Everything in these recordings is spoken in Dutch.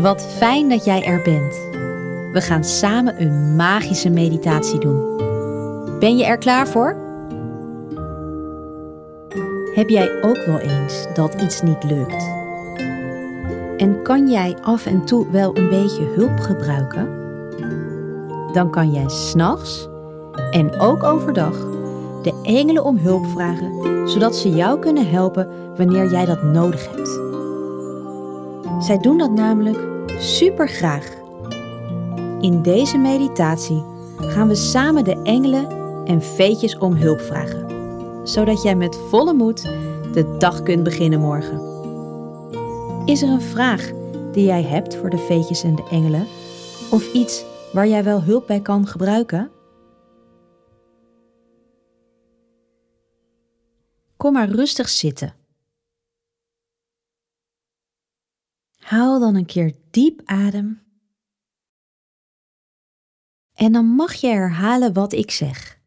Wat fijn dat jij er bent. We gaan samen een magische meditatie doen. Ben je er klaar voor? Heb jij ook wel eens dat iets niet lukt? En kan jij af en toe wel een beetje hulp gebruiken? Dan kan jij s'nachts en ook overdag de engelen om hulp vragen, zodat ze jou kunnen helpen wanneer jij dat nodig hebt. Zij doen dat namelijk super graag. In deze meditatie gaan we samen de engelen en veetjes om hulp vragen, zodat jij met volle moed de dag kunt beginnen morgen. Is er een vraag die jij hebt voor de veetjes en de engelen? Of iets waar jij wel hulp bij kan gebruiken? Kom maar rustig zitten. Haal dan een keer diep adem. En dan mag je herhalen wat ik zeg.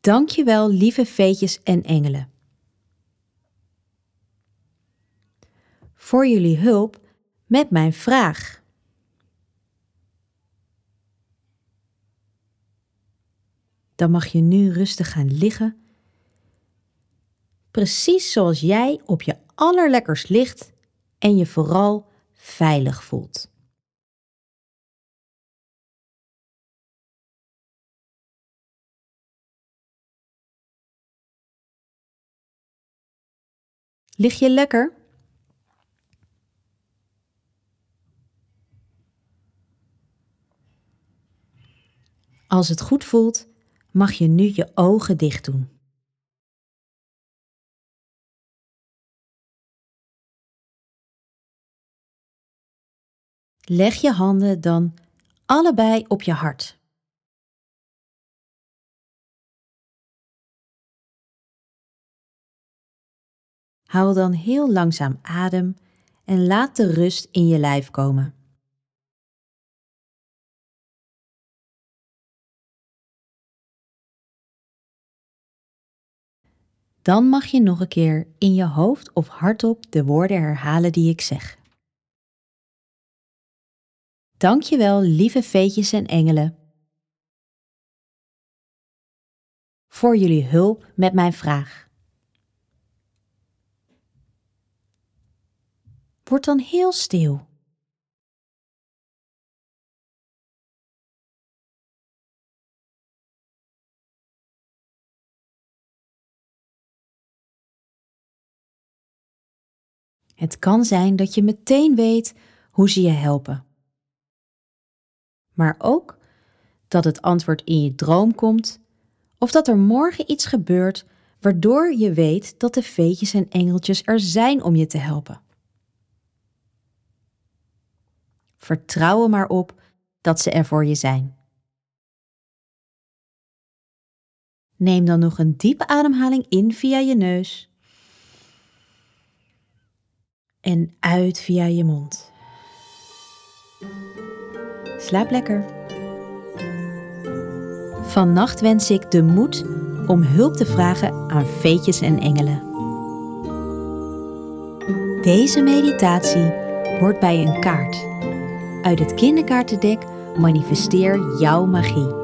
Dank je wel, lieve veetjes en engelen. Voor jullie hulp met mijn vraag. Dan mag je nu rustig gaan liggen, precies zoals jij op je allerlekkers ligt en je vooral veilig voelt. Lig je lekker? Als het goed voelt, mag je nu je ogen dicht doen. Leg je handen dan allebei op je hart. Haal dan heel langzaam adem en laat de rust in je lijf komen. Dan mag je nog een keer in je hoofd of hardop de woorden herhalen die ik zeg. Dankjewel, lieve veetjes en engelen, voor jullie hulp met mijn vraag. Word dan heel stil. Het kan zijn dat je meteen weet hoe ze je helpen. Maar ook dat het antwoord in je droom komt of dat er morgen iets gebeurt waardoor je weet dat de veetjes en engeltjes er zijn om je te helpen. Vertrouw er maar op dat ze er voor je zijn. Neem dan nog een diepe ademhaling in via je neus en uit via je mond. Slaap lekker. Vannacht wens ik de moed om hulp te vragen aan veetjes en engelen. Deze meditatie hoort bij een kaart. Uit het kinderkaartendek manifesteer jouw magie.